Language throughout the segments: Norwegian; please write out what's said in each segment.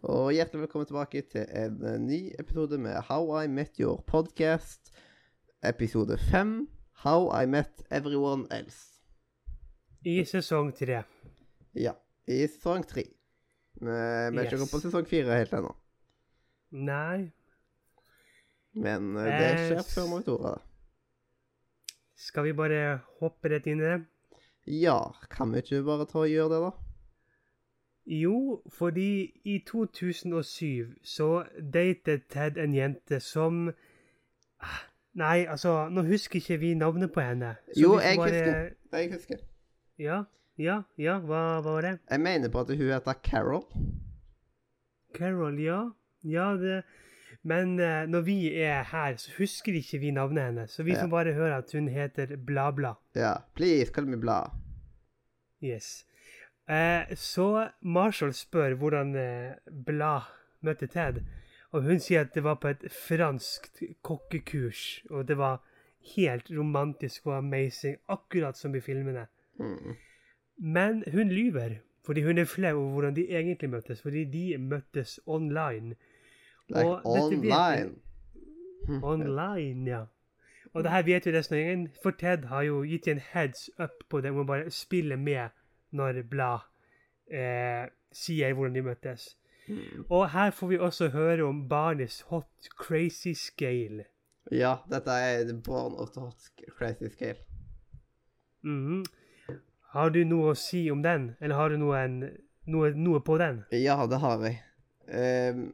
Og hjertelig velkommen tilbake til en eh, ny episode med How I Met Your Podcast. Episode fem. How I Met Everyone Else. I sesong tre. Ja, i sesong tre. Vi er ikke kommet på sesong fire helt ennå. Nei, Men eh, det Eh, skjer før vi vet det. skal vi bare hoppe rett inn i det? Ja, kan vi ikke bare ta og gjøre det, da? Jo, fordi i 2007 så datet Ted en jente som Ah, Nei, altså, nå husker ikke vi navnet på henne. Så Jo, jeg bare- husker. Jeg husker. Ja, ja, ja, hva, hva var det? Jeg mener på at hun heter Carol. Carol, ja. Ja, det Men uh, når vi er her, så husker ikke vi navnet hennes. Så vi Ja. får bare høre at hun heter bla, bla. Ja. Please, kall meg Bla. Yes. Eh, så Marshall spør hvordan eh, Bla møtte Ted, og hun sier at det var på et franskt kokkekurs, og det var helt romantisk og amazing, akkurat som i filmene. Mm. Men hun lyver, fordi hun er flau over hvordan de egentlig møttes, fordi de møttes online. Like Og online? vet- online. Online, ja. Og det her vet resten av gjengen, for Ted har jo gitt en heads up på det, om å bare spille med når Blad eh, sier hvordan de møttes. Mm. Og her får vi også høre om barnets hot crazy scale. Ja, dette er born of the hot crazy scale. Mhm. Har du noe å si om den, eller har du noe, en, noe, noe på den? Ja, det har jeg. Um,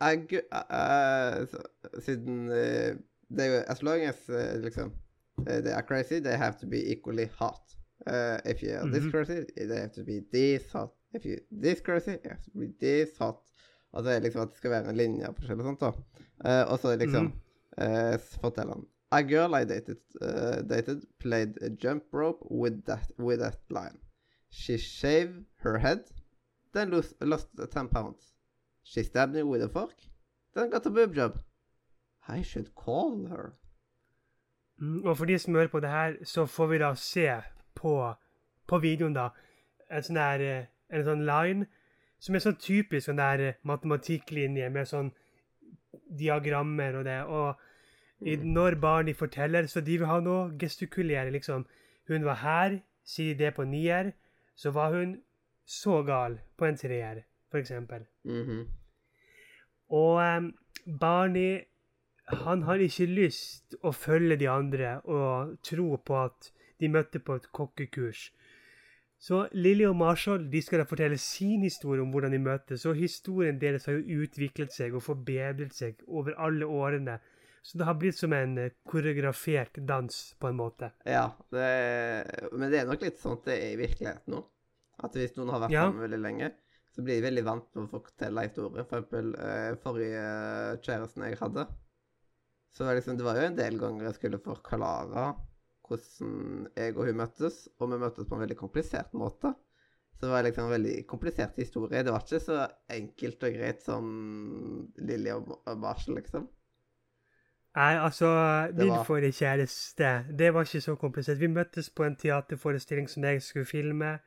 jeg uh, Siden uh, det er jo As long as uh, liksom they are crazy, they have to be equally hot. Uh, if you are this Mhm. crazy, they have to be this hot. If you this crazy, you have to be this hot. Og så er liksom at det skal være en linje på forskjellig sånt, da. Uh, og så liksom eh, uh, forteller han A girl I dated, dated played a jump rope with that, with that line. She shaved her head, then lost, lost 10 pounds. She stabbed me with a fork, then got a boob job. I should call her. Mm, og for de som hører på det her, så får vi da se på, på videoen da, en sånn der, eh, en sånn line, som er sånn typisk sånn der eh, matematikklinje med sånn diagrammer og det, og i, når Barney forteller, så de vil ha noe gestikulere, liksom. Hun var her, sier det på nier, så var hun så gal på en treer, for eksempel. -hmm. Og um, Barney han har ikke lyst å følge de andre og tro på at de møtte på et kokkekurs. Så Lily og Marshall de skal da fortelle sin historie om hvordan de møttes, og historien deres har jo utviklet seg og forbedret seg over alle årene. Så det har blitt som en eh, koreografert dans, på en måte. Ja, det er, men det er nok litt sånn det er i virkeligheten nå. At hvis noen har vært Ja. sammen veldig lenge, så blir de veldig vant til å fortelle historier. For eksempel eh, forrige eh, kjæresten jeg hadde, så liksom, det var jo en del ganger jeg skulle forklare hvordan jeg og hun møttes, og vi møttes på en veldig komplisert måte. Så det var liksom en veldig komplisert historie. Det var ikke så enkelt og greit som Lilly og Marshall, liksom. Nei, altså, min var- forrige kjæreste, det var ikke så komplisert. Vi møttes på en teaterforestilling som jeg skulle filme,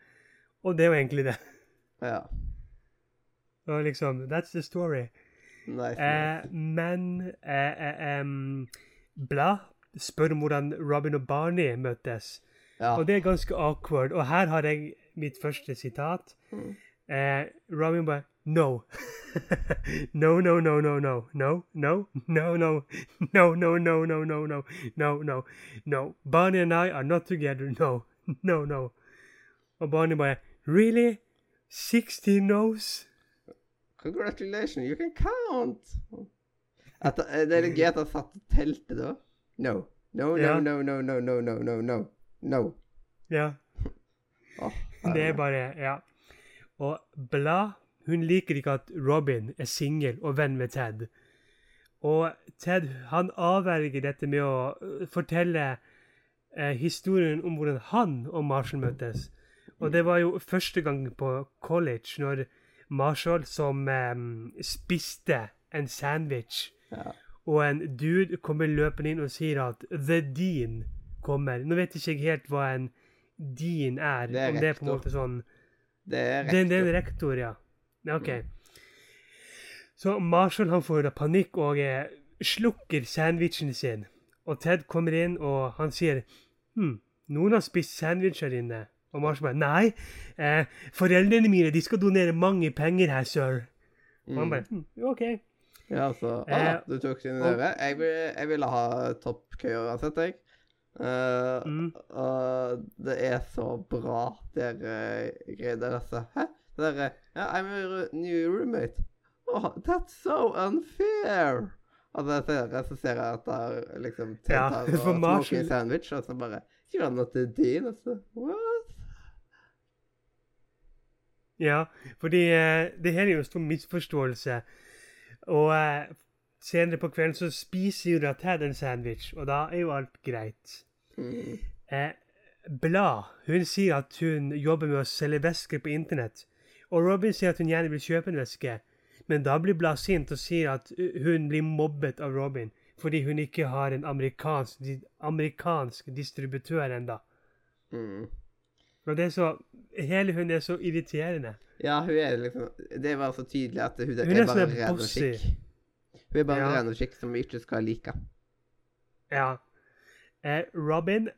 og det var egentlig det. Ja. Og liksom, that's the story. Nice. Eh, nice. men eh, eh, um, Bla spør om hvordan Robin og Barney møttes. Ja. Og det er ganske awkward. Og her har jeg mitt første sitat. Mm. Eh, Robin bare No. no, no, no, no, no. No, no, no, no. No, no, no, no, no, no. No, no. No. Barney and I are not together. No. No, no. Og Barney bare Really? 60 no's? Congratulations, you can count! At, eh, det er litt gøy at han satt og telte da. No. No, no, Ja. no, no, no, no, no, no, no. No. Ja. oh, Det er bare Ja. Og Bla hun liker ikke at Robin er singel og venn med Ted. Og Ted han avverger dette med å øh, fortelle eh, historien om hvordan han og Marshall møttes. Og det var jo første gang på college når Marshall som eh, spiste en sandwich, Ja. Og en dude kommer løpende inn og sier at The Dean kommer. Nå vet ikke jeg helt hva en dean er. Det er om det er på en rektor. måte sånn Det er det, det er en rektor. rektor, ja. Ja, OK. Så Marshall han får da panikk og eh, slukker sandwichen sin. Og Ted kommer inn, og han sier Hm, noen har spist sandwich her inne. Og Marshall bare Nei, eh, foreldrene mine de skal donere mange penger her, sir. Og han bare hm, OK. Ja, så Eh, ah, Du tok din over. Jeg, jeg ville ha toppkø uansett, jeg. Uh, Mm. Og det er så bra, dere greier der, Hæ? Det derre ja, I'm a new roommate. Oh, that's so unfair! Og så ser jeg at det liksom Ted Ja, og smoker en sandwich, og så bare You're not a dean, altså. What? Ja, fordi eh, det her er jo en stor misforståelse. Og eh, senere på kvelden så spiser jo da Ted en sandwich, og da er jo alt greit. Mm. Eh, Blad hun sier at hun jobber med å selge vesker på internett. Og Robin sier at hun gjerne vil kjøpe en veske. Men da blir Blad sint og sier at hun blir mobbet av Robin fordi hun ikke har en amerikansk, di amerikansk distributør ennå. Mm. Og det er så Hele hun er så irriterende. Ja, hun er liksom Det var så tydelig at hun, Hun er er bare sånn ren og skikk. Hun er bare Ja. ren og skikk som vi ikke skal like. Ja. Eh, Robin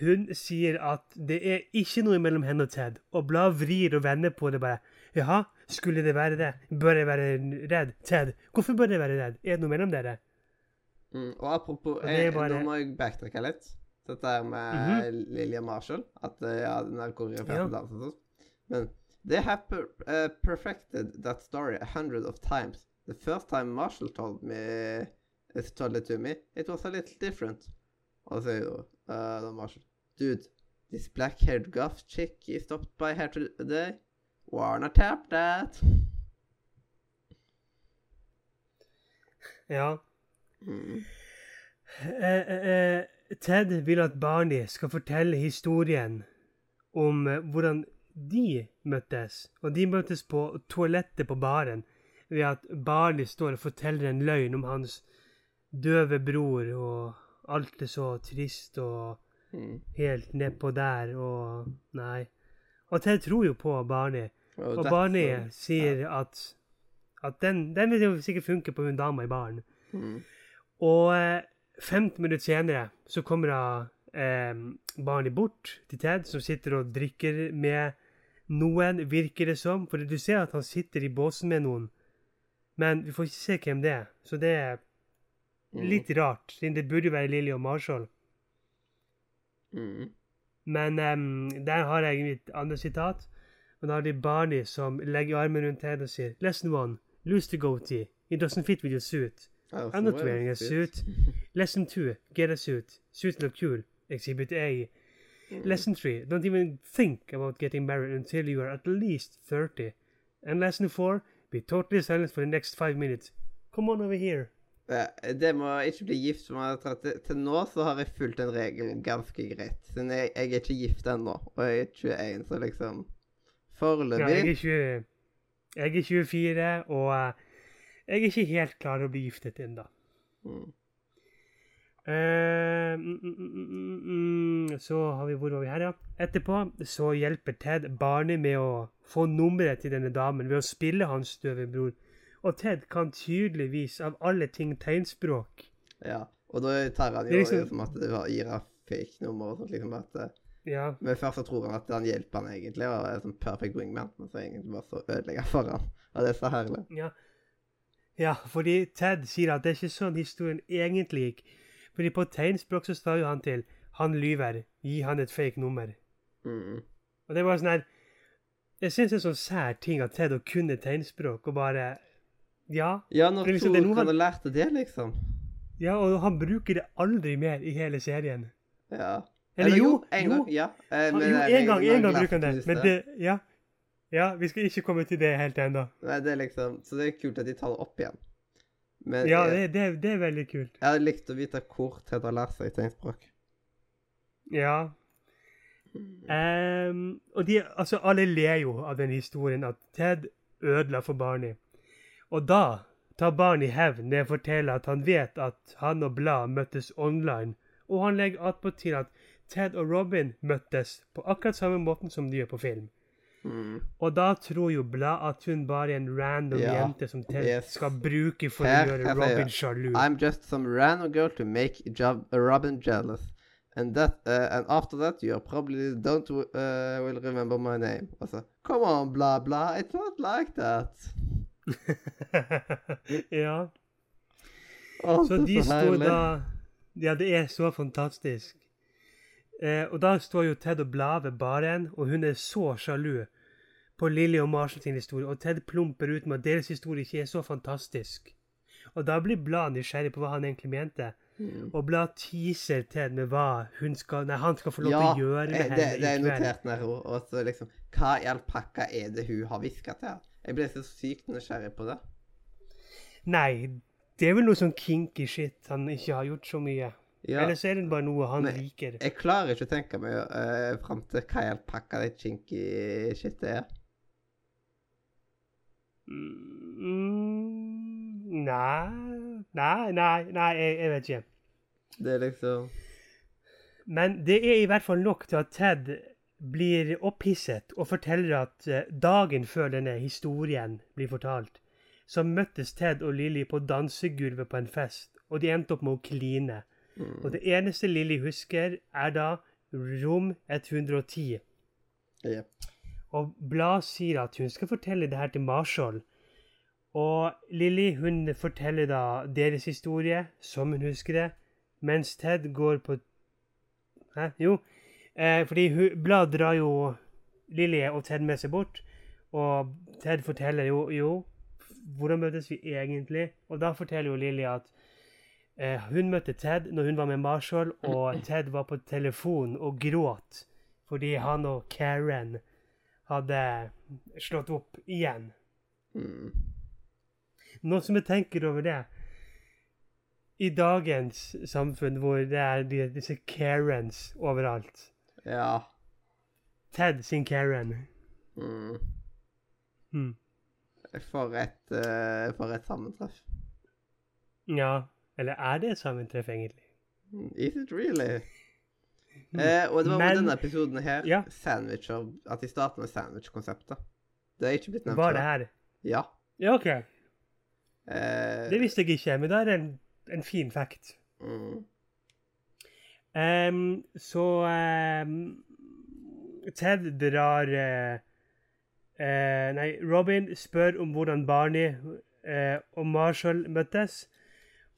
hun sier at det er ikke noe mellom henne og Ted, og Blad vrir og vender på det bare. Jaha, skulle det være det? Bør jeg være redd? Ted, hvorfor bør jeg være redd? Er det noe mellom dere? Mm. Og apropos Og er eh, bare- Nå må jeg backtracke litt. Dette her med Lillian Marshall. At eh, ja, den er koreograferte Ja. dansen og sånn. Men they have per uh, perfected that story a hundred of times. The first time Marshall told me uh, told it to me, it was a little different. Og så uh, Marshall Dude, this black-haired goth chick you stopped by here today, wanna tap that? Ja. Mm. Eh, eh, eh, Ted vil at Barney skal fortelle historien om eh, hvordan de møttes. Og de møttes på toalettet på baren ved at Barney står og forteller en løgn om hans døve bror, og alt er så trist og Mm. helt nedpå der, og Nei. Og Ted tror jo på Barney. Og Barney sier at, at den, den vil jo sikkert funke på hun dama i baren. Mm. Og eh, 15 minutter senere så kommer da eh, Barney bort til Ted, som sitter og drikker med noen, virker det som. For du ser at han sitter i båsen med noen, men vi får ikke se hvem det er. Så det er Mm. litt rart, siden det burde jo være Lilly og Marshall. Mm. Men um, der har jeg mitt andre sitat. Og da har de Barney som legger armen rundt henne og sier Lesson one, lose the goatee. It doesn't fit with your suit. I'm not wearing a suit. Lesson 2. Get a suit. Suit look cool. Exhibit A. Lesson 3. Don't even think about getting married until you are at least 30. And lesson 4. Be totally silent for the next five minutes. Come on over here. Det må ikke bli gift for meg. Til, tatt til nå så har jeg fulgt den regelen ganske greit. Siden jeg, jeg er ikke gift ennå, og jeg er 21, så liksom Ja, jeg, Foreløpig er 20, jeg er 24, og eh, jeg er ikke helt klar til å bli giftet ennå. mm. Eh, mm, mm, mm, mm, mm, så har vi Hvor var vi her, ja? Etterpå så hjelper Ted Barney med å få nummeret til denne damen ved å spille hans døve bror. Og Ted kan tydeligvis, av alle ting, tegnspråk. Ja. Og da tar han jo er liksom- som at det var- Ira han fake nummer og sånt. liksom at eh, Ja, Men først så tror han at han hjelper han egentlig, og er sånn perfect wingman, men så egentlig bare så ødelegger for han. Og det er så herlig. ja. Ja, fordi Ted sier at det er ikke sånn historien egentlig gikk. Fordi på tegnspråk så står jo han til 'Han lyver. Gi han et fake nummer'. Mm. Og det var sånn her Jeg syns det er sånn sær ting at Ted å kunne tegnspråk og bare Ja. Ja, når er liksom- tror er han han- har lært det, liksom? Ja, og han bruker det aldri mer i hele serien. Ja. Eller jo, en jo. gang. Ja. Eh, jo, en gang, en gang bruker han det. Men det Ja. Ja, vi skal ikke komme til det helt ennå. Nei, det er liksom Så det er kult at de tar det opp igjen. Men Ja, det, det, det er veldig kult. jeg hadde likt å vite hvor Ted har lært seg tegnspråk. Ja. Um, og de, altså, alle ler jo av den historien at Ted ødela for Barney. Og da tar Barney hevn ved å fortelle at han vet at han og Blad møttes online, og han legger attpåtil at Ted og Robin møttes på akkurat samme måten som de gjør på film. Mm. Og da tror jo Blad at hun bare er en random Ja, jente som Ted yes. skal bruke for Her å gjøre Robin sjalu. I'm just some random girl to make job, uh, Robin jealous. And that, uh, and after that, you probably don't uh, will remember my name. Altså, come on, bla, bla. It's not like that. ja. Oh, Så er de står da Ja, det er så fantastisk. Eh, og da står jo Ted og Blad ved baren, og hun er så sjalu på Lilly og Marshall sin historie, og Ted plumper ut med at deres historie ikke er så fantastisk. Og da blir Blad nysgjerrig på hva han egentlig mente, Mm. og Blad teaser Ted med hva skal, nei, han skal få lov Ja, til å gjøre med eh, henne det, det er notert ned ord. Og så liksom Hva i all pakka er det hun har hviska til? Jeg ble så sykt nysgjerrig på det. Nei, det er vel noe sånn kinky shit han ikke har gjort så mye. Ja, Eller så er det bare noe han Nei. liker. jeg klarer ikke å tenke meg uh, fram til hva jeg pakker det chinky shitet er. Mm, nei Nei, nei, nei jeg, jeg vet ikke. Det er liksom Men det er i hvert fall nok til at Ted blir opphisset og forteller at eh, dagen før denne historien blir fortalt, så møttes Ted og Lilly på dansegulvet på en fest, og de endte opp med å kline. Mm. Og det eneste Lilly husker, er da rom 110. Yep. Og Blad sier at hun skal fortelle det her til Marshall. Og Lilly hun forteller da deres historie, som hun husker det, mens Ted går på Hæ? Jo, eh, fordi hun, Blad drar jo Lilly og Ted med seg bort, og Ted forteller jo Jo, hvordan møtes vi egentlig? Og da forteller jo Lilly at eh, hun møtte Ted når hun var med Marshall, og Ted var på telefon og gråt fordi han og Karen hadde slått opp igjen. Mm. Nå som jeg tenker over det I dagens samfunn hvor det er de, disse Karens overalt Ja. Ted sin Karen. Mm. Mm. For et, uh, for et sammentreff. Ja, eller er det et sammentreff, egentlig? Is it really? Eh, og det var Men- med denne episoden her Ja. sandwicher, at de starta med sandwich-konseptet. Det er ikke blitt nevnt Var det her? Ja. Ja, OK. Eh, Det visste jeg ikke, men da er det en, en fin fact. mm, Um, så um, Ted drar uh, uh, Nei, Robin spør om hvordan Barney uh, og Marshall møttes.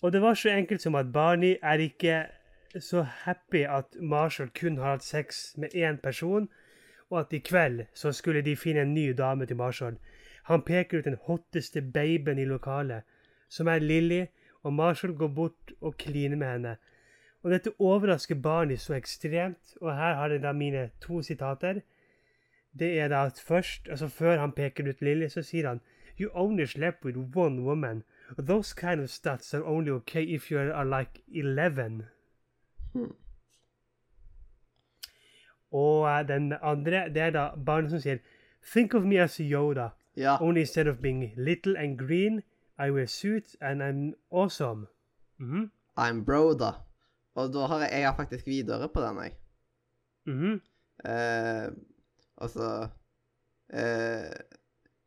Og det var så enkelt som at Barney er ikke så happy at Marshall kun har hatt sex med én person, og at i kveld så skulle de finne en ny dame til Marshall. Han peker ut den hotteste babyen i lokalet, som er Lilly, og Marshall går bort og kliner med henne. Og dette overrasker Barney så ekstremt, og her har jeg da mine to sitater. Det er da at først, altså før han peker ut Lilly, så sier han You only slept with one woman. Those kind of stats are only okay if you are like 11. Hmm. Og uh, den andre, det er da Barney som sier Think of me as Yoda. ja. Only instead of being little and green, I wear suit and I'm awesome. Mhm, I'm Broda. Og da har jeg, jeg har faktisk videre på den, jeg. Mm -hmm. uh, altså uh,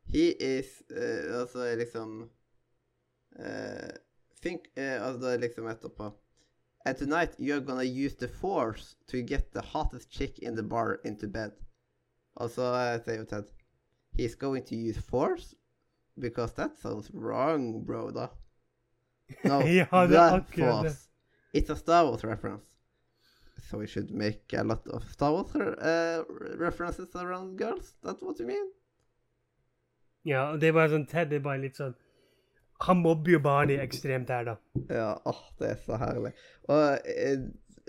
He is eh, Altså liksom Think eh, Altså det er liksom etterpå And tonight you're gonna use the force to get the hottest chick in the bar into bed. Og så eh, sier Ted He's going to use force? Because that sounds wrong, bro, da. No, Ja, det the det. force. It's a Star Wars reference. So we should make a lot of Star Wars uh, references around girls? That's what you mean? Ja, det bare sånn Ted er bare litt sånn Han mobber jo Barney ekstremt her, da. Ja, åh, det er så herlig. Og eh,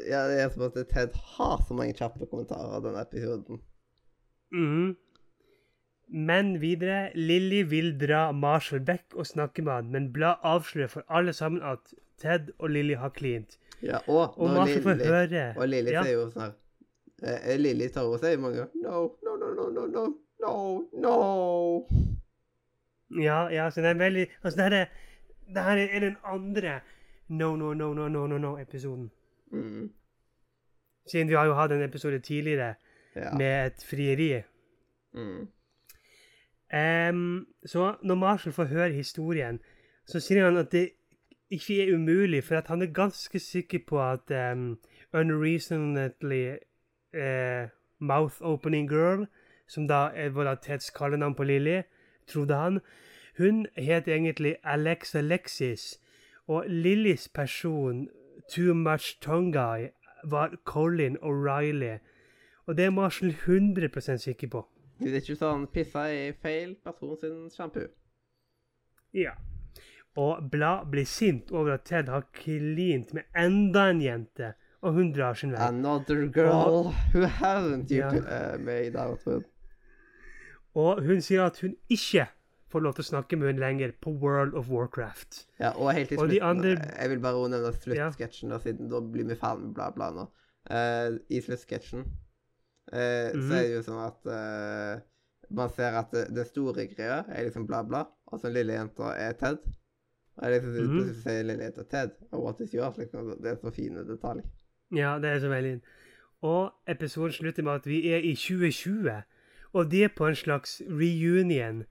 ja, det er som at Ted har så mange kjappe kommentarer av denne episoden. Mhm. Men videre Lilly vil dra Marshall vekk og snakke med han, men Blad avslører for alle sammen at Ted og Lilly har klint. Ja, og, Og Marshall får høre Og Lilly ja. sier jo sånn her eh, Lilly tar og sier mange ganger No, no, no, no, no, no, no, no. Ja, ja, så det er veldig Altså, det her er, det her er den andre No, no, no, no, no, no, no-episoden. Mm, Siden vi har jo hatt en episode tidligere ja. med et frieri. Mm, Um, så når Marshall får høre historien, så sier han at det ikke er umulig, for at han er ganske sikker på at um, Unreasonably uh, Mouth-Opening Girl, som da er vår da Teds kallenavn på Lilly, trodde han, hun het egentlig Alex Alexis, og Lillys person, Too Much Tongue Guy, var Colin O'Reilly. Og det er Marshall 100 sikker på. Det er ikke sånn pissa i feil person sin shampoo. Ja. Og Blad blir sint over at Ted har klint med enda en jente, og hun drar sin vei. Another girl who haven't you Ja. uh, made out with. Og hun sier at hun ikke får lov til å snakke med henne lenger på World of Warcraft. Ja, og helt til Og slutt andre- Jeg vil bare nevne sluttsketsjen, da, siden da blir vi ferdig med bla, bla nå. Uh, I sluttsketsjen uh, mm. så er det jo sånn at uh, man ser at det, det store greia er liksom bla, bla, og så lille jenta er Ted. Og jeg liksom, mm. plutselig sier lille jenta Ted, og what is yours? Liksom, det er så fine detaljer. Ja, det er så veldig Og episoden slutter med at vi er i 2020, og det er på en slags reunion,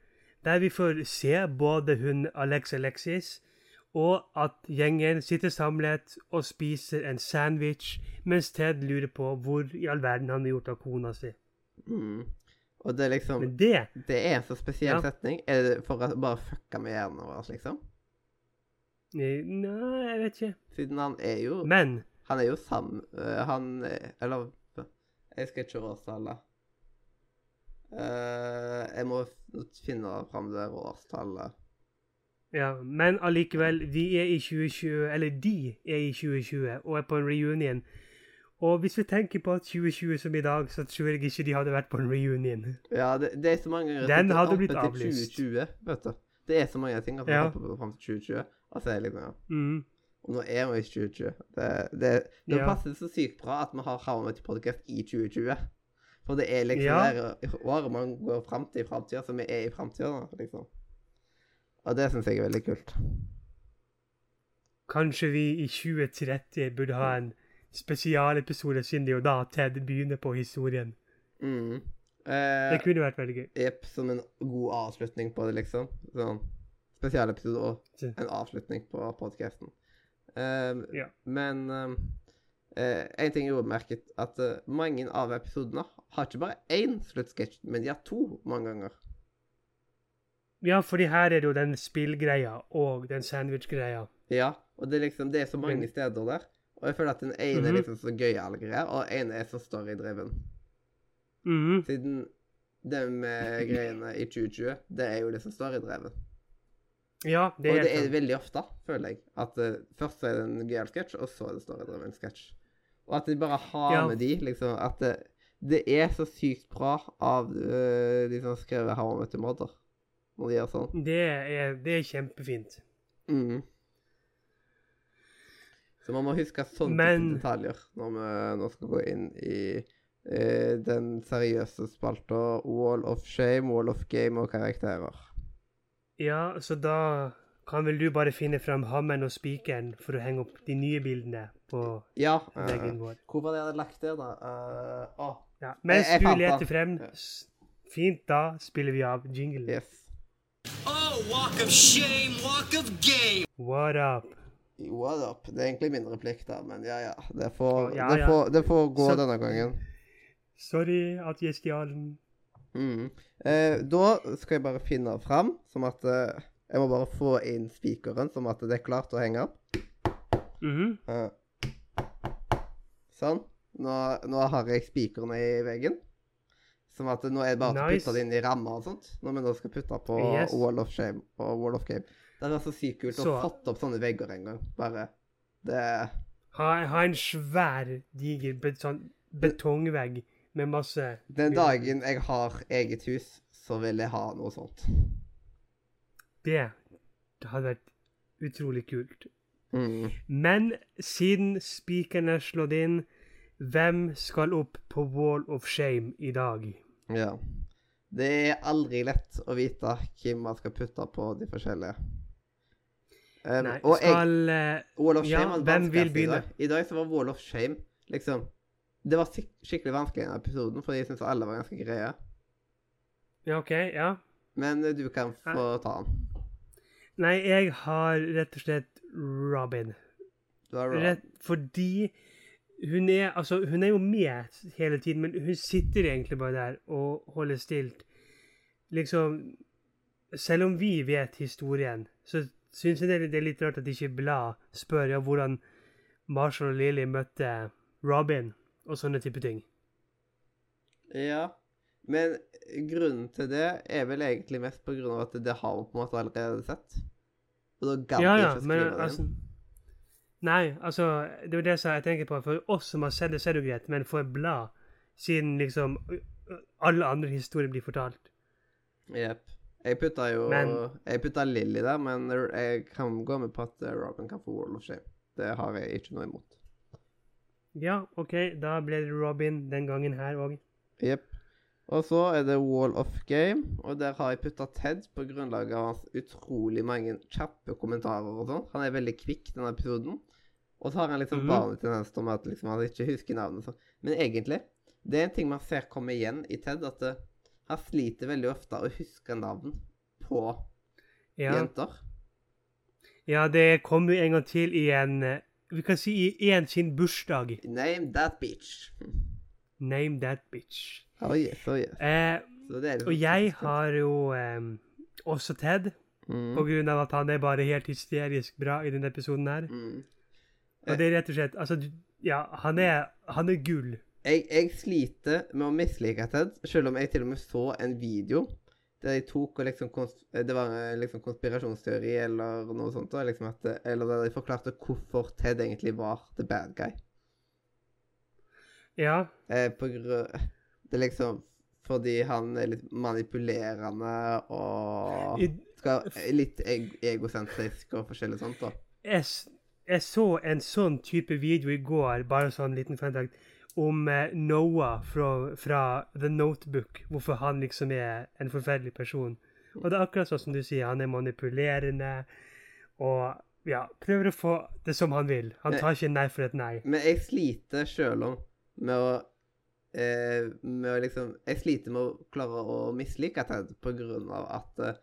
der vi får se både hun Alex Alexis, og at gjengen sitter samlet og spiser en sandwich, mens Ted lurer på hvor i all verden han har gjort av kona si. Mm. Og det er liksom det Det er en så spesiell Ja. setning. Er det for å bare fucke med hjernen vår, liksom? Nei, jeg vet ikke. Siden han er jo Men Han er jo sammen øh, Han er- Eller Jeg skal ikke årstale. Uh, jeg må finne fram det årstallet. Ja, men allikevel, vi er i 2020, eller de er i 2020 og er på en reunion. Og hvis vi tenker på at 2020 som i dag, så tror jeg ikke de hadde vært på en reunion. Ja, det, det er så mange ganger Den hadde blitt avlyst. 2020, vet du. Det er så mange ting at vi Ja. hopper på fram til 2020. Og så er det liksom ja. Mm. Og nå er vi i 2020. Det, det, det Ja. passer så sykt bra at vi har havnet i podcast i 2020. For det er liksom Ja. der året man går fram til i framtida, så vi er i framtida liksom. Og det syns jeg er veldig kult. Kanskje vi i 2030 burde ha en spesialepisode, siden det jo da Ted begynner på historien. Mm. Det Eh, kunne vært veldig gøy. Jepp, som en god avslutning på det, liksom. Sånn spesialepisode og en avslutning på podkasten. Eh, Ja. Men um, eh, en ting jeg har merket, at eh, mange av episodene har ikke bare én sluttsketsj, men de har to mange ganger. Ja, fordi her er det jo den spillgreia og den sandwich-greia. Ja, og det er liksom Det er så mange steder der. Og jeg føler at den ene er Mhm. liksom så gøyal greie, og den ene er så storydreven. -hmm. Siden de med greiene i 2020, det er jo liksom storydreven. Ja, det og er det er veldig ofte, føler jeg, at uh, først er det en gøyal sketsj, og så er det storydreven sketsj. Og at de bare har Ja. med de, liksom At det, det er så sykt bra av uh, de som har skrevet How I Met Your Mother, når de gjør sånn. Det er, det er kjempefint. Mm. Så man må huske sånne Men- detaljer når vi nå skal gå inn i uh, den seriøse spalta Wall of Shame, Wall of Game og karakterer. Ja, så da kan vel du bare finne fram hammeren og spikeren for å henge opp de nye bildene på Ja. eh, veggen vår. hvor var det jeg hadde lagt det, da? Uh, oh. Ja, mens jeg du leter frem Ja. Fint, da spiller vi av jingle. yes. Oh, walk of shame, walk of game. What up? What up? Det er egentlig min replikk, da, men ja ja. Det får, Ja, det får, det får gå Så- denne gangen. Sorry at jeg stjal den. Mm. Eh, da skal jeg bare finne fram, som at eh, Jeg må bare få inn spikeren, som at det er klart å henge opp. Mhm. Eh, sånn. Nå, nå har jeg spikerne i veggen. Som at nå er det bare å putte det inn i rammer og sånt. Når vi nå skal putte på Yes. Wall of Shame og Wall of Game. Det er så sykt kult å ha fått opp sånne vegger en gang. Bare Det Ha, ha en svær, diger sånn betongvegg med masse Den dagen jeg har eget hus, så vil jeg ha noe sånt. Det hadde vært utrolig kult. Mm. Men siden spikerne er slått inn, hvem skal opp på Wall of Shame i dag? Ja. Det er aldri lett å vite hvem man skal putte på de forskjellige. Um, Nei, og skal jeg, Wall of ja, Shame var hvem vil begynne? i dag. I dag så var Wall of Shame liksom Det var skik skikkelig vanskelig i denne episoden, fordi jeg syns alle var ganske greie. Ja, OK. Ja. Men eh, du kan få ta den. Nei, jeg har rett og slett Robin. Rett fordi hun er Altså, hun er jo med hele tiden, men hun sitter egentlig bare der og holder stilt. Liksom Selv om vi vet historien, så syns jeg det er- det litt rart at ikke Blad spør ja, hvordan Marshall og Lily møtte Robin og sånne type ting. Ja. Men grunnen til det er vel egentlig mest på grunn av at det har vi på en måte allerede sett. Gadd Ja, ja, men altså. Nei, altså Det er jo det jeg tenker på. For oss som har sett det, så er det jo greit, men for et blad, siden liksom alle andre historier blir fortalt Jepp. Jeg putta jo Men- Jeg putta Lilly der, men jeg kan gå med på at Robin kan få Wall of Shame. Det har jeg ikke noe imot. Ja, OK, da ble det Robin den gangen her òg. Jepp. Og så er det Wall of Game, og der har jeg putta Ted på grunnlag av hans utrolig mange kjappe kommentarer og sånn. Han er veldig kvikk denne episoden. Og så har han liksom Mhm. barnetendens til at liksom han ikke husker navnet. Så. Men egentlig, det er en ting man ser komme igjen i Ted, at det, han sliter veldig ofte å huske navn på Ja. jenter. ja, det kom jo en gang til i en eh, Vi kan si i en sin bursdag. Name that bitch. Name that bitch. Oh yes, oh yes. Eh, og jeg har jo eh, også Ted, mm. på grunn av at han er bare helt hysterisk bra i denne episoden her. Mm. Og det er rett og slett Altså, ja, han er, han er gull. Jeg, jeg sliter med å mislike Ted, selv om jeg til og med så en video der de tok og liksom Det var eh, liksom konspirasjonsteori eller noe sånt. liksom at, eh, Eller der de forklarte hvorfor Ted egentlig var the bad guy. Ja. Eh, på grunn Det er liksom fordi han er litt manipulerende og skal, litt eg egosentrisk og forskjellig sånt, da. jeg, jeg så en sånn type video i går, bare sånn liten fremdrag, om eh, Noah fra, fra The Notebook. Hvorfor han liksom er en forferdelig person. Og det er akkurat sånn som du sier, han er manipulerende og ja, prøver å få det som han vil. Han tar ikke nei for et nei. Men jeg sliter sjøl om med å eh, med å liksom Jeg sliter med å klare å mislike Ted på grunn av at eh,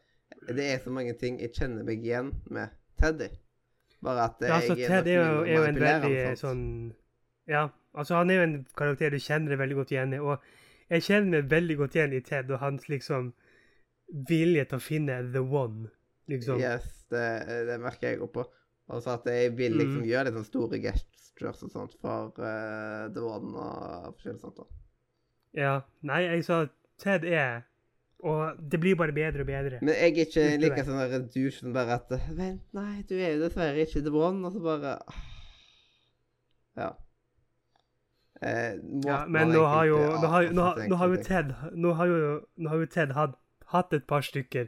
det er så mange ting jeg kjenner meg igjen med Teddy. Bare at eh, Ja, altså, jeg Ted er jo, er jo en veldig sånn Ja, altså han er jo en karakter du kjenner veldig godt igjen i. Og jeg kjenner meg veldig godt igjen i Ted og hans liksom vilje til å finne the one, liksom. Yes, det, det merker jeg òg på. Og så at jeg vil liksom Mm. gjøre litt sånn store gestures og sånt for uh, The One og forskjellig sånt. da. Ja. Nei, jeg sa Ted er Og det blir bare bedre og bedre. Men jeg er ikke like sånn der douche som bare at Vent, nei, du er jo dessverre ikke The One. Og så bare ah. Ja. Eh, Ja, men nå har jo Nå har, jo- nå, nå har jo. Ted Nå har jo, nå har jo Ted hatt, hatt et par stykker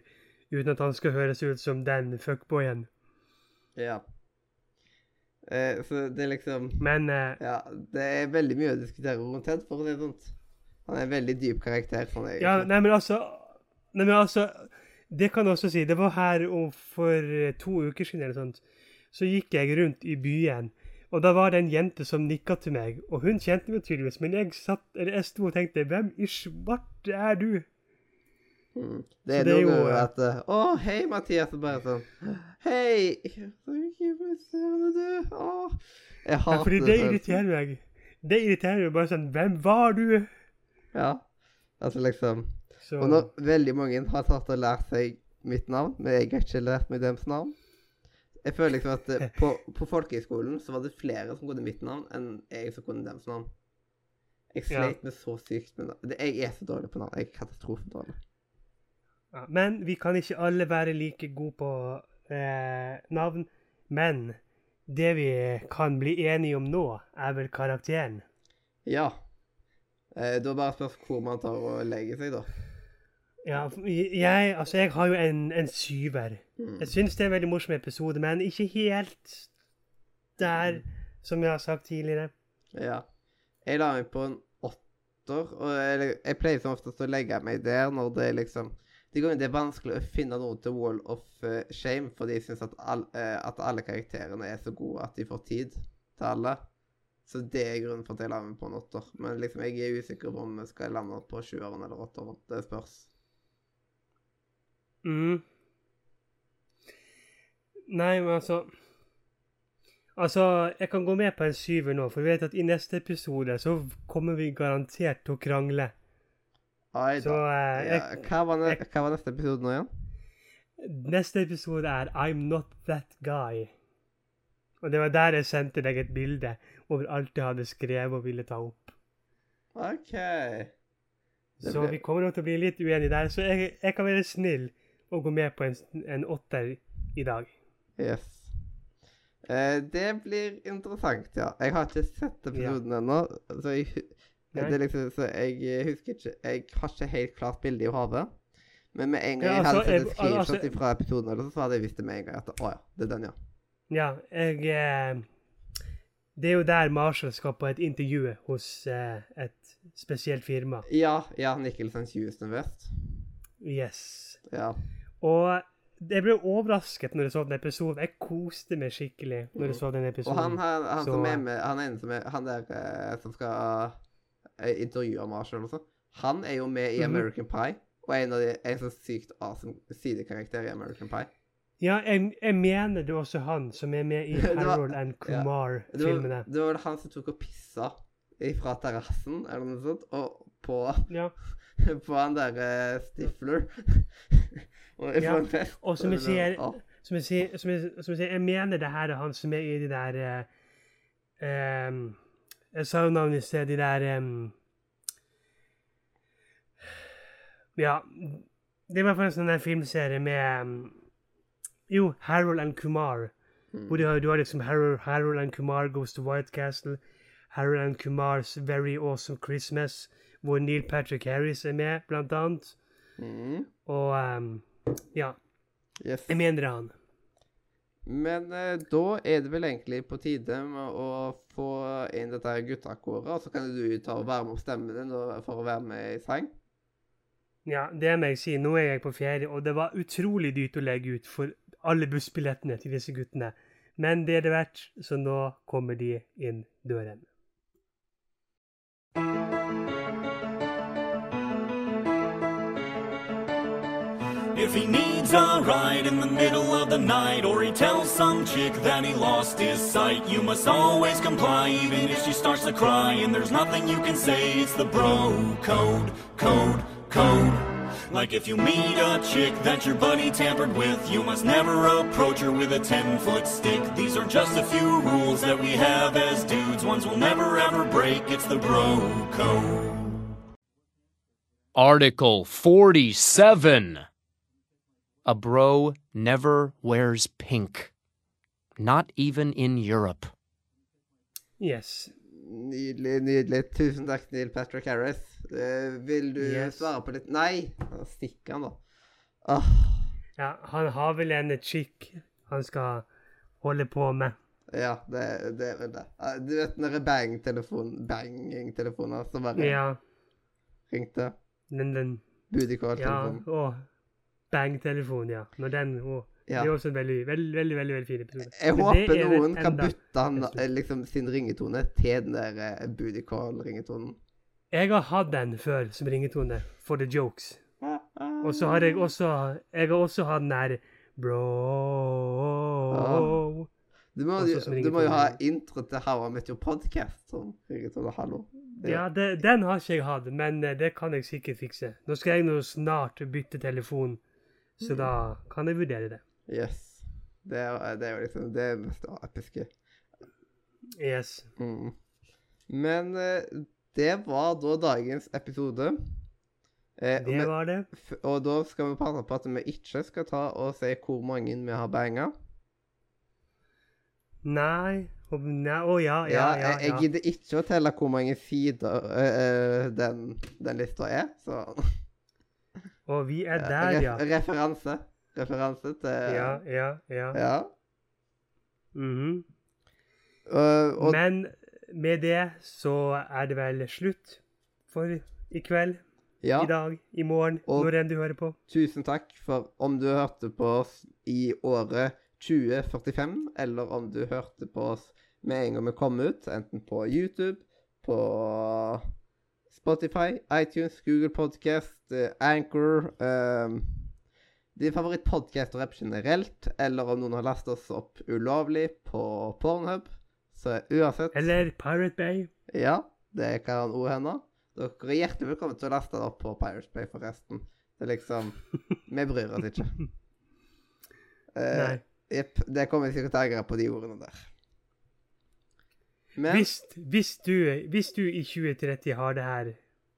uten at han skal høres ut som den fuckboyen. Ja. Eh, så det er liksom Men eh, Ja, det er veldig mye å diskutere rundt Ted, for det er sånt. Han er en veldig dyp karakter. for meg. Ja, nei, men altså Nei, men altså Det kan jeg også si. Det var her for eh, to uker siden eller sånt. Så gikk jeg rundt i byen, og da var det en jente som nikka til meg. Og hun kjente meg tydeligvis, men jeg satt Eller jeg sto og tenkte Hvem i svarte er du? Mm. Det er noe jo, at eh, Å, hei, Mathias. Og bare sånn Hei! Jeg Ja, det. fordi det irriterer meg. Det irriterer meg bare sånn Hvem var du? Ja. Altså liksom Så Og når veldig mange har tatt og lært seg mitt navn, men jeg har ikke lært meg deres navn Jeg føler liksom at eh, på, på folkehøyskolen så var det flere som kunne mitt navn, enn jeg som kunne deres navn. Jeg Ja. sleit med så sykt med navn. Jeg er så dårlig på navn. Jeg er katastrofedårlig. Ja, men vi kan ikke alle være like gode på eh, navn. Men det vi kan bli enige om nå, er vel karakteren. Ja. Eh, da bare spørs hvor man tar og legger seg, da. Ja, jeg, altså, jeg har jo en, en syver. Mm. Jeg syns det er en veldig morsom episode, men ikke helt der, som jeg har sagt tidligere. Ja. Jeg la meg på en åtter, og jeg, jeg pleier som oftest å legge meg der når det liksom De gangene det er vanskelig å finne noe til Wall of eh, Shame, fordi jeg syns at, all, eh, at alle karakterene er så gode at de får tid til alle. Så det er grunnen for at jeg la meg på en åtter. Men liksom, jeg er usikker på om jeg skal lande på sjueren eller åtteren. Det spørs. Mm. Nei, men altså Altså, jeg kan gå med på en syver nå, for vi vet at i neste episode så kommer vi garantert til å krangle. Oi Så eh, jeg, Ja, hva, var jeg- hva var neste episode nå igjen? neste episode er I'm Not That Guy. Og det var der jeg sendte deg et bilde over alt jeg hadde skrevet og ville ta opp. OK. Det Så ble- vi kommer nok til å bli litt uenige der, så jeg, jeg kan være snill og gå med på en, en åtter i dag. Yes. Eh, det blir interessant, ja. Jeg har ikke sett episoden ennå, så, jeg, liksom, så jeg eh, husker ikke Jeg har ikke helt klart bilde i hodet. Men med en gang Ja, jeg hadde altså, sett et screenshot altså- fra episoden, så hadde jeg visst det med en gang at å ja, det er den, ja. Ja, jeg eh, Det er jo der Marshall skal på et intervju hos eh, et spesielt firma. Ja, ja, Nicholson's Houston West. Yes. Ja. Og jeg ble overrasket når jeg så den episoden. Jeg koste meg skikkelig når jeg så den Og episoden. han, han, han Så- som er med, han ene som er Han der eh, som skal eh, intervjue Marshall og sånn, han er jo med i Mhm. American Pie. Og en av de, en så sykt awesome sidekarakter i American Pie. Ja, jeg, jeg mener det er også han som er med i Harold and Kumar-filmene. var, det var vel han som tok og pissa fra terrassen, eller noe sånt, og på, Ja. på han der uh, Stifler. og Ja, fest. og som jeg sier- Som jeg, sier, som, jeg, som jeg sier, jeg mener det her er han som er i de der eh, um, Jeg sa jo navnet i sted. De der um, Ja. Det hvert fall en sånn filmserie med ehm, Jo, Harold and Kumar. Mm. Hvor du har, du har liksom Harold, Harold and Kumar Goes to White Castle. Harold and Kumars Very Awesome Christmas. Hvor Neil Patrick Harris er med, blant annet. Mm. Og um, ja. Yes. Jeg mener det han. Men eh, da er det vel egentlig på tide med å få inn dette guttakoret, og så kan du ta og varme opp stemmen din for å være med i sang. Ja, det må jeg si. Nå er jeg på ferie, og det var utrolig dyrt å legge ut for alle bussbillettene til disse guttene. Men det er det verdt, så nå kommer de inn døren. If he needs a ride in the middle of the night, or he tells some chick that he lost his sight, you must always comply, even if she starts to cry. And there's nothing you can say, it's the bro code, code, code. Like if you meet a chick that your buddy tampered with, you must never approach her with a 10 foot stick. These are just a few rules that we have as dudes, ones we'll never ever break. It's the bro code. Article 47. A bro never wears pink. Not even in Europe. Yes. Nydelig, nydelig. Tusen takk, Neil Patrick Harris. Uh, vil du Yes. svare på litt Nei! Stikk han, da. Oh. Ja, han har vel en chick han skal holde på med. ja, det, det er vel det. Eh, Du vet den derre bang-telefonen banging-telefonen som bare Ja, ringte? den, den Booty Ja, og Bang-telefonen, ja. Når den å, Ja. Det er også en veldig, veldig, veldig, veldig, veldig fin episode. Jeg Men håper er noen kan bytte han, eh, liksom, sin ringetone til den der uh, booty call-ringetonen. Jeg har hatt den før som ringetone, for the jokes. Og så har jeg også Jeg har også hatt den der Bro Du må, du, du må jo ha intro til How I Met Your Podcast som ringetone. Hallo. Det- Ja, det, den har ikke jeg hatt, men eh, det kan jeg sikkert fikse. Nå skal jeg nå snart bytte telefon, så da kan jeg vurdere det. Yes. Det er, det er jo liksom det mest episke. Yes. Mm. Men eh, det var da dagens episode. Eh, Det var det. og da skal vi passe på at vi ikke skal ta og si hvor mange vi har banga. Nei Å å, ja, ja, ja. jeg, jeg ja. gidder ikke å telle hvor mange sider eh, den, den lista er, så Og vi er der, ja. ja. Referanse. Referanse til Ja, ja, ja. ja. Mhm. uh, og Men med det så er det vel slutt for i kveld, ja. i dag, i morgen, Og- når enn du hører på. Tusen takk for om du hørte på oss i året 2045, eller om du hørte på oss med en gang vi kom ut, enten på YouTube, på Spotify, iTunes, Google Podcast, eh, Anchor um, Din favorittpodcast-app generelt, eller om noen har lastet oss opp ulovlig på Pornhub. Så uansett Eller Pirate Bay. Ja, det kan òg hende. Dere er hjertelig velkommen til å laste det opp på Pirate Bay, forresten. Det er liksom Vi bryr oss ikke. Eh, Nei. Jepp. det kommer sikkert til å angre på de ordene der. Men Hvis, hvis, du, hvis du i 2030 har det her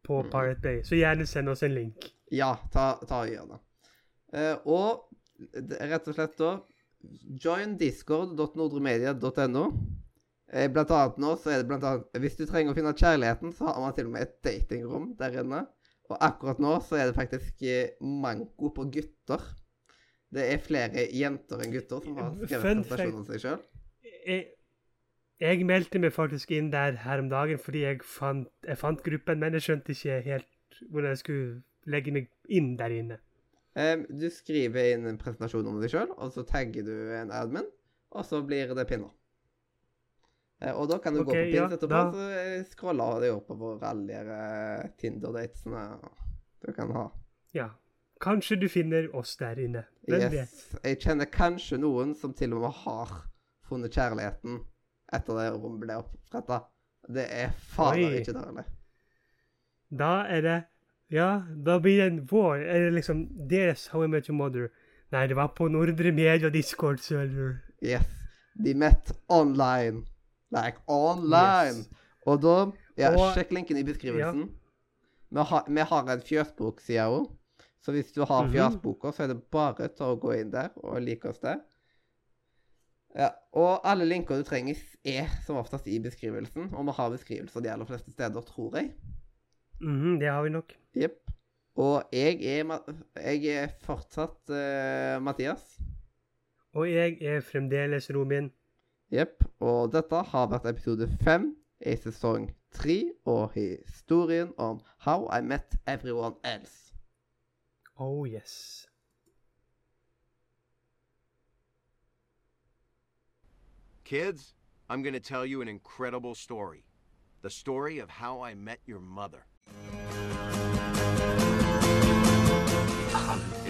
på Mm. Pirate Bay, så gjerne send oss en link. ja, ta, ta og gjør det. Eh, og er rett og slett da Join discord.nordremedia.no. Eh, blant annet nå så er det blant annet Hvis du trenger å finne kjærligheten, så har man til og med et datingrom der inne. Og akkurat nå så er det faktisk eh, manko på gutter. Det er flere jenter enn gutter som har skrevet Fun presentasjon om seg sjøl. Jeg, jeg meldte meg faktisk inn der her om dagen fordi jeg fant, jeg fant gruppen, men jeg skjønte ikke helt hvordan jeg skulle legge meg inn der inne. Du skriver inn en presentasjon om deg sjøl, og så tagger du en admin, og så blir det pinner. Eh, og da kan du gå på pins ja, etterpå, og så eh, scroller det oppover alle de uh, Tinder-datesene du kan ha. Ja. Kanskje du finner oss der inne. Hvem vet? Yes. Jeg kjenner kanskje noen som til og med har funnet kjærligheten etter det rommet ble oppretta. Det er fader ikke dårlig. Da er det Ja, da blir det en vår Eller liksom deres How I Met Your Mother. Nei, det var på Nordre Media Discord-server. Yes. De met online. Like online. Yes. Og da Ja, Og- sjekk linken i beskrivelsen. Vi, har, vi har en fjøsbokside òg. Så hvis du har Mhm. fjøsboka, så er det bare til å gå inn der og like oss der. Ja, og alle linker du trenger, er som oftest i beskrivelsen. Og vi har beskrivelser de aller fleste steder, tror jeg. Mhm, det har vi nok. Jepp. Og jeg er, jeg er fortsatt uh, Mathias. Og jeg er fremdeles Robin. Jepp. Og dette har vært episode fem i sesong tre og historien om How I Met Everyone Else. Oh yes. Kids, I'm going to tell you an incredible story. The story of how I met your mother.